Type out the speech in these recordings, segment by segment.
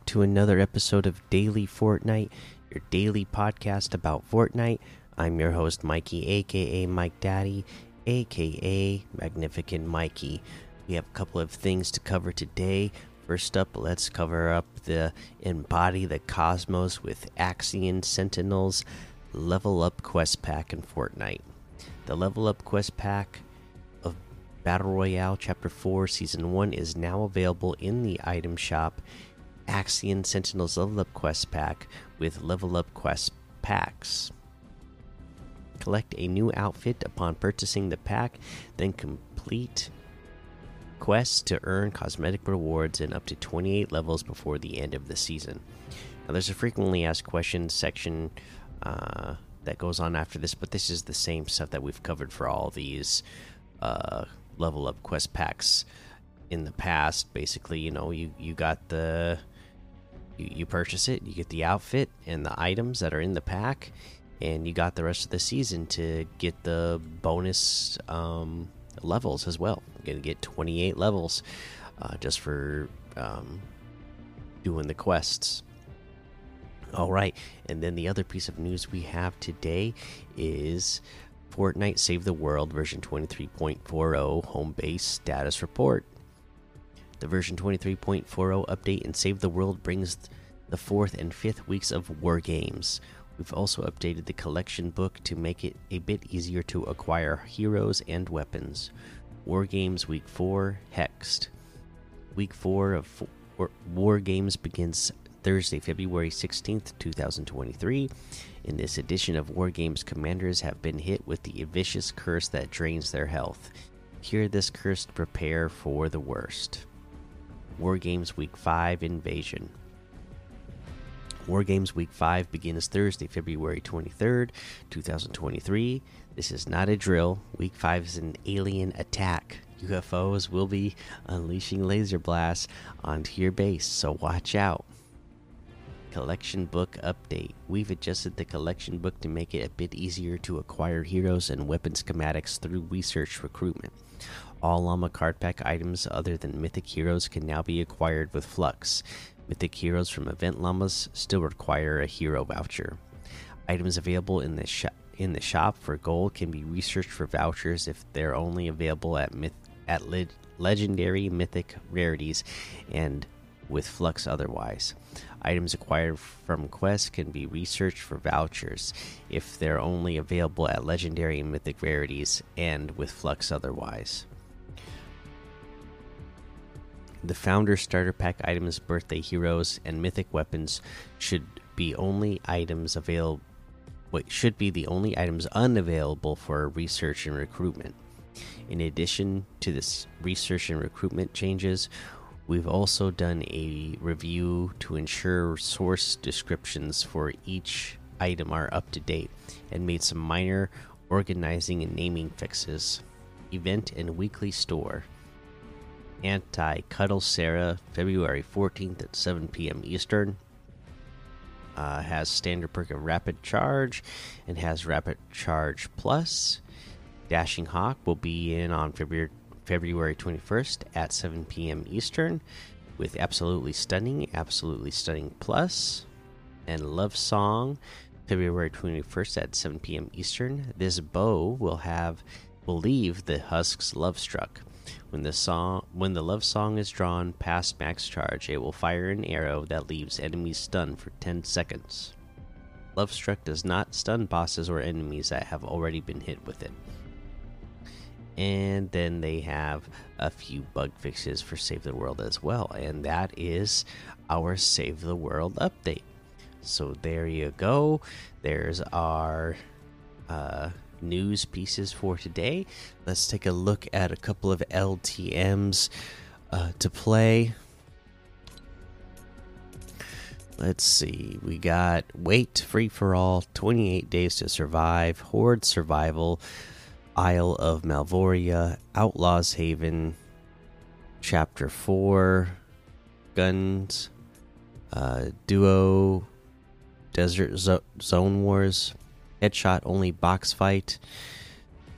Back to another episode of Daily Fortnite, your daily podcast about Fortnite. I'm your host, Mikey, aka Mike Daddy, aka Magnificent Mikey. We have a couple of things to cover today. First up, let's cover up the Embody the Cosmos with Axion Sentinels Level Up Quest Pack in Fortnite. The Level Up Quest Pack of Battle Royale Chapter 4 Season 1 is now available in the item shop. Axion Sentinels Level Up Quest Pack with Level Up Quest Packs. Collect a new outfit upon purchasing the pack, then complete quests to earn cosmetic rewards in up to 28 levels before the end of the season. Now, there's a frequently asked questions section uh, that goes on after this, but this is the same stuff that we've covered for all these uh, level up quest packs in the past. Basically, you know, you you got the you, you purchase it, you get the outfit and the items that are in the pack, and you got the rest of the season to get the bonus um, levels as well. You're gonna get 28 levels uh, just for um, doing the quests. All right, and then the other piece of news we have today is Fortnite Save the World version 23.40 home base status report. The version 23.40 update in Save the World brings the fourth and fifth weeks of War Games. We've also updated the collection book to make it a bit easier to acquire heroes and weapons. War Games Week 4 Hexed. Week 4 of War Games begins Thursday, February 16th, 2023. In this edition of War Games, commanders have been hit with the vicious curse that drains their health. Hear this curse to prepare for the worst. War Games Week 5 Invasion. War Games Week 5 begins Thursday, February 23rd, 2023. This is not a drill. Week 5 is an alien attack. UFOs will be unleashing laser blasts onto your base, so watch out. Collection Book Update. We've adjusted the collection book to make it a bit easier to acquire heroes and weapon schematics through research recruitment. All Llama card pack items other than Mythic Heroes can now be acquired with Flux. Mythic Heroes from Event Llamas still require a hero voucher. Items available in the shop in the shop for gold can be researched for vouchers if they're only available at myth at le legendary mythic rarities and with flux otherwise. Items acquired from quests can be researched for vouchers if they're only available at legendary and mythic rarities and with flux otherwise. The founder starter pack items, birthday heroes, and mythic weapons should be only items available. what should be the only items unavailable for research and recruitment. In addition to this research and recruitment changes, we've also done a review to ensure source descriptions for each item are up to date and made some minor organizing and naming fixes. Event and weekly store. Anti Cuddle Sarah, February 14th at 7 p.m. Eastern. Uh, has standard perk of Rapid Charge and has Rapid Charge Plus. Dashing Hawk will be in on February, February 21st at 7 p.m. Eastern with Absolutely Stunning, Absolutely Stunning Plus, and Love Song February 21st at 7 p.m. Eastern. This bow will have will leave the husks love struck. When the song when the love song is drawn past max charge, it will fire an arrow that leaves enemies stunned for 10 seconds. Love struck does not stun bosses or enemies that have already been hit with it. And then they have a few bug fixes for Save the World as well, and that is our Save the World update. So there you go. There's our uh, news pieces for today. Let's take a look at a couple of LTMs uh, to play. Let's see. We got Wait Free for All, 28 Days to Survive, Horde Survival, Isle of Malvoria, Outlaws Haven, Chapter 4, Guns, uh, Duo, Desert Zo Zone Wars, Headshot Only Box Fight,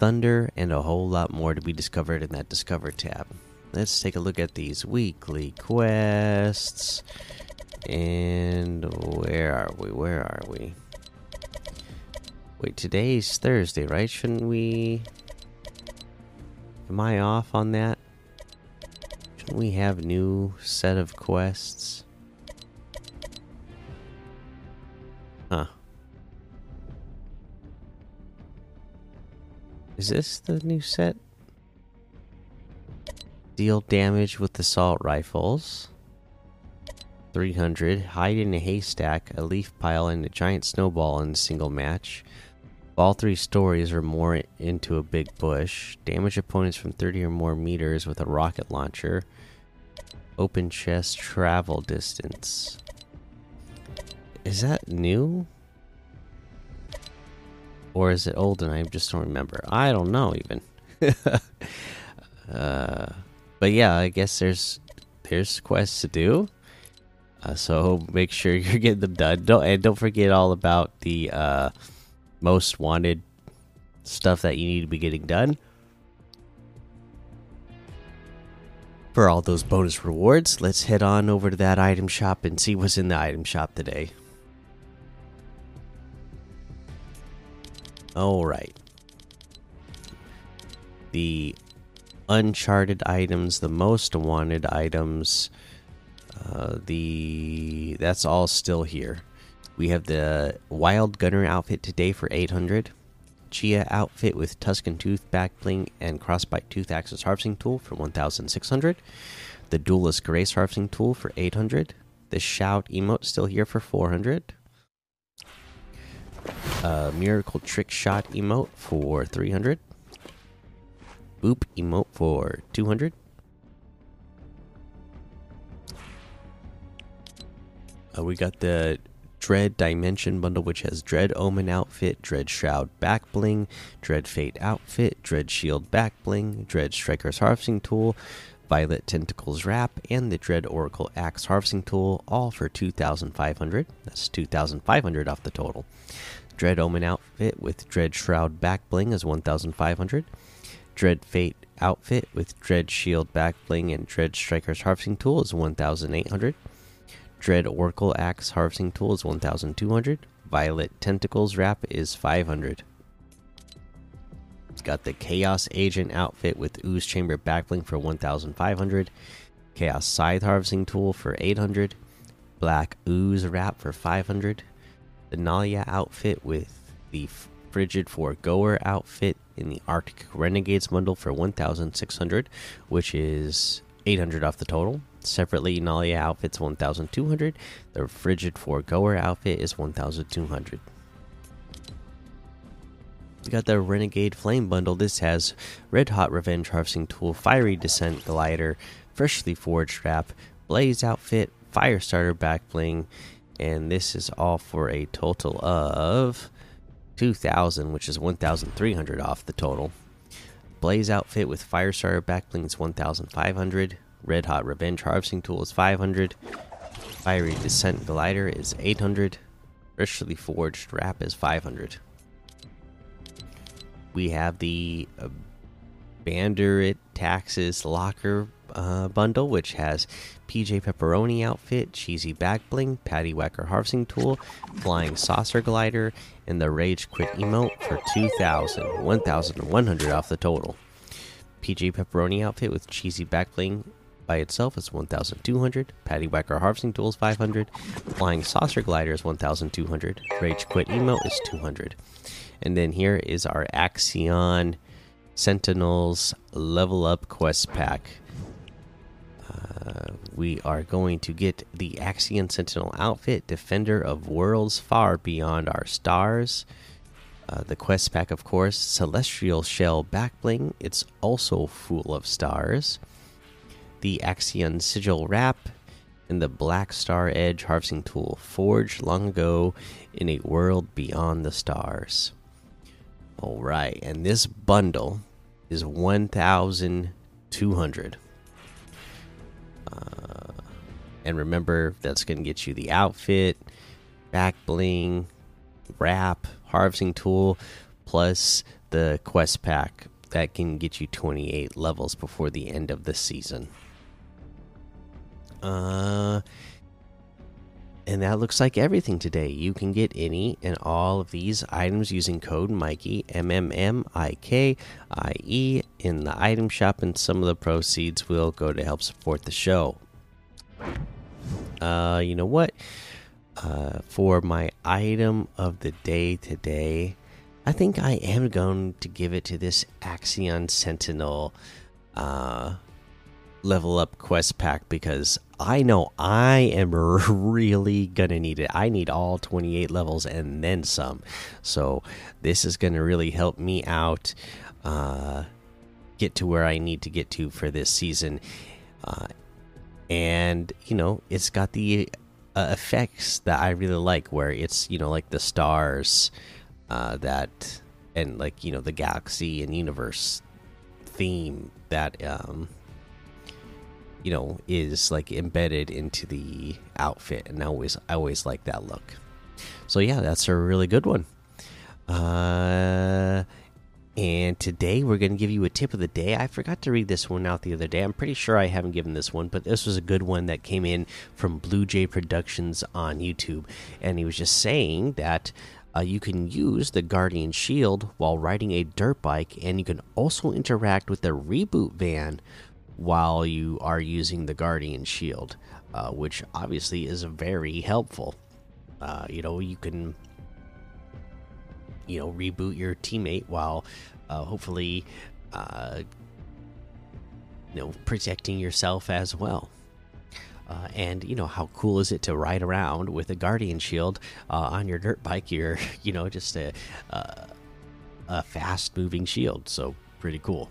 Thunder, and a whole lot more to be discovered in that Discover tab. let's take a look at these weekly quests. And where are we? Where are we? Wait, today's Thursday, right? Shouldn't we. Am I off on that? Shouldn't we have a new set of quests? Huh. Is this the new set? Deal damage with assault rifles. 300. Hide in a haystack, a leaf pile, and a giant snowball in a single match. All three stories or more into a big bush. Damage opponents from 30 or more meters with a rocket launcher. Open chest travel distance. Is that new? Or is it old and I just don't remember? I don't know even. uh, but yeah, I guess there's there's quests to do. Uh, so make sure you're getting them done. Don't and don't forget all about the uh, most wanted stuff that you need to be getting done. For all those bonus rewards, let's head on over to that item shop and see what's in the item shop today. All right. The uncharted items, the most wanted items, uh, the that's all still here. We have the Wild Gunner outfit today for 800. Chia outfit with Tuscan Tooth back bling and Crossbite Tooth Axis harvesting tool for 1600. The Duelist Grace harvesting tool for 800. The Shout emote still here for 400. Uh, Miracle Trick Shot emote for 300. Boop emote for 200. Uh, we got the Dread Dimension bundle, which has Dread Omen outfit, Dread Shroud back bling, Dread Fate outfit, Dread Shield back bling, Dread Striker's harvesting tool, Violet Tentacles wrap, and the Dread Oracle axe harvesting tool, all for 2,500. That's 2,500 off the total. Dread Omen outfit with Dread Shroud back bling is 1,500. Dread Fate outfit with Dread Shield back bling and Dread Striker's harvesting tool is 1,800. Dread Oracle Axe Harvesting Tool is 1200. Violet Tentacles Wrap is 500. Got the Chaos Agent outfit with Ooze Chamber Backbling for 1500. Chaos Scythe Harvesting Tool for 800. Black Ooze Wrap for 500. The Nalia outfit with the Frigid Foregoer outfit in the Arctic Renegades bundle for 1600, which is 800 off the total. Separately, Nalia outfit's 1200. The Frigid Foregoer outfit is 1200. We got the Renegade Flame Bundle. This has Red Hot Revenge Harvesting Tool, Fiery Descent Glider, Freshly Forged Wrap, Blaze Outfit, Firestarter Back Bling, and this is all for a total of 2000, which is 1300 off the total. Blaze Outfit with Firestarter Back Bling is 1500. Red Hot Revenge Harvesting Tool is 500. Fiery Descent Glider is 800. Freshly Forged Wrap is 500. We have the uh, Banderit Taxes Locker uh, bundle, which has PJ Pepperoni outfit, Cheesy Back Bling, Patty Whacker Harvesting Tool, Flying Saucer Glider, and the Rage Quit emote for 2,000, 1,100 off the total. PJ Pepperoni outfit with Cheesy Back Bling by itself is 1200 patty whacker harvesting tools 500 flying saucer glider is 1200 rage quit emote is 200 and then here is our axion sentinels level up quest pack. Uh, we are going to get the axion sentinel outfit defender of worlds far beyond our stars. Uh, the quest pack of course celestial shell backbling. It's also full of stars. The Axion Sigil Wrap, and the Black Star Edge Harvesting Tool, forged long ago in a world beyond the stars. All right, and this bundle is 1,200. Uh, and remember, that's going to get you the outfit, back bling, wrap, harvesting tool, plus the quest pack that can get you 28 levels before the end of the season. Uh, and that looks like everything today. You can get any and all of these items using code Mikey M M M I K I E in the item shop, and some of the proceeds will go to help support the show. Uh, you know what? Uh, for my item of the day today, I think I am going to give it to this Axion Sentinel uh, level up quest pack because I know I am really gonna need it. I need all 28 levels and then some. So this is gonna really help me out uh, get to where I need to get to for this season. Uh, and you know, it's got the uh, effects that I really like, where it's you know like the stars uh, that and like you know the galaxy and universe theme that um, you know is like embedded into the outfit, and I always I always like that look. So yeah, that's a really good one. Uh, and today we're going to give you a tip of the day. I forgot to read this one out the other day. I'm pretty sure I haven't given this one, but this was a good one that came in from Blue Jay Productions on YouTube. And he was just saying that uh, you can use the Guardian Shield while riding a dirt bike, and you can also interact with the reboot van while you are using the Guardian Shield, uh, which obviously is very helpful. Uh, you know, you can you know reboot your teammate while uh, hopefully uh, you know protecting yourself as well. Uh, and you know how cool is it to ride around with a guardian shield uh, on your dirt bike? You're you know just a a fast moving shield, so pretty cool.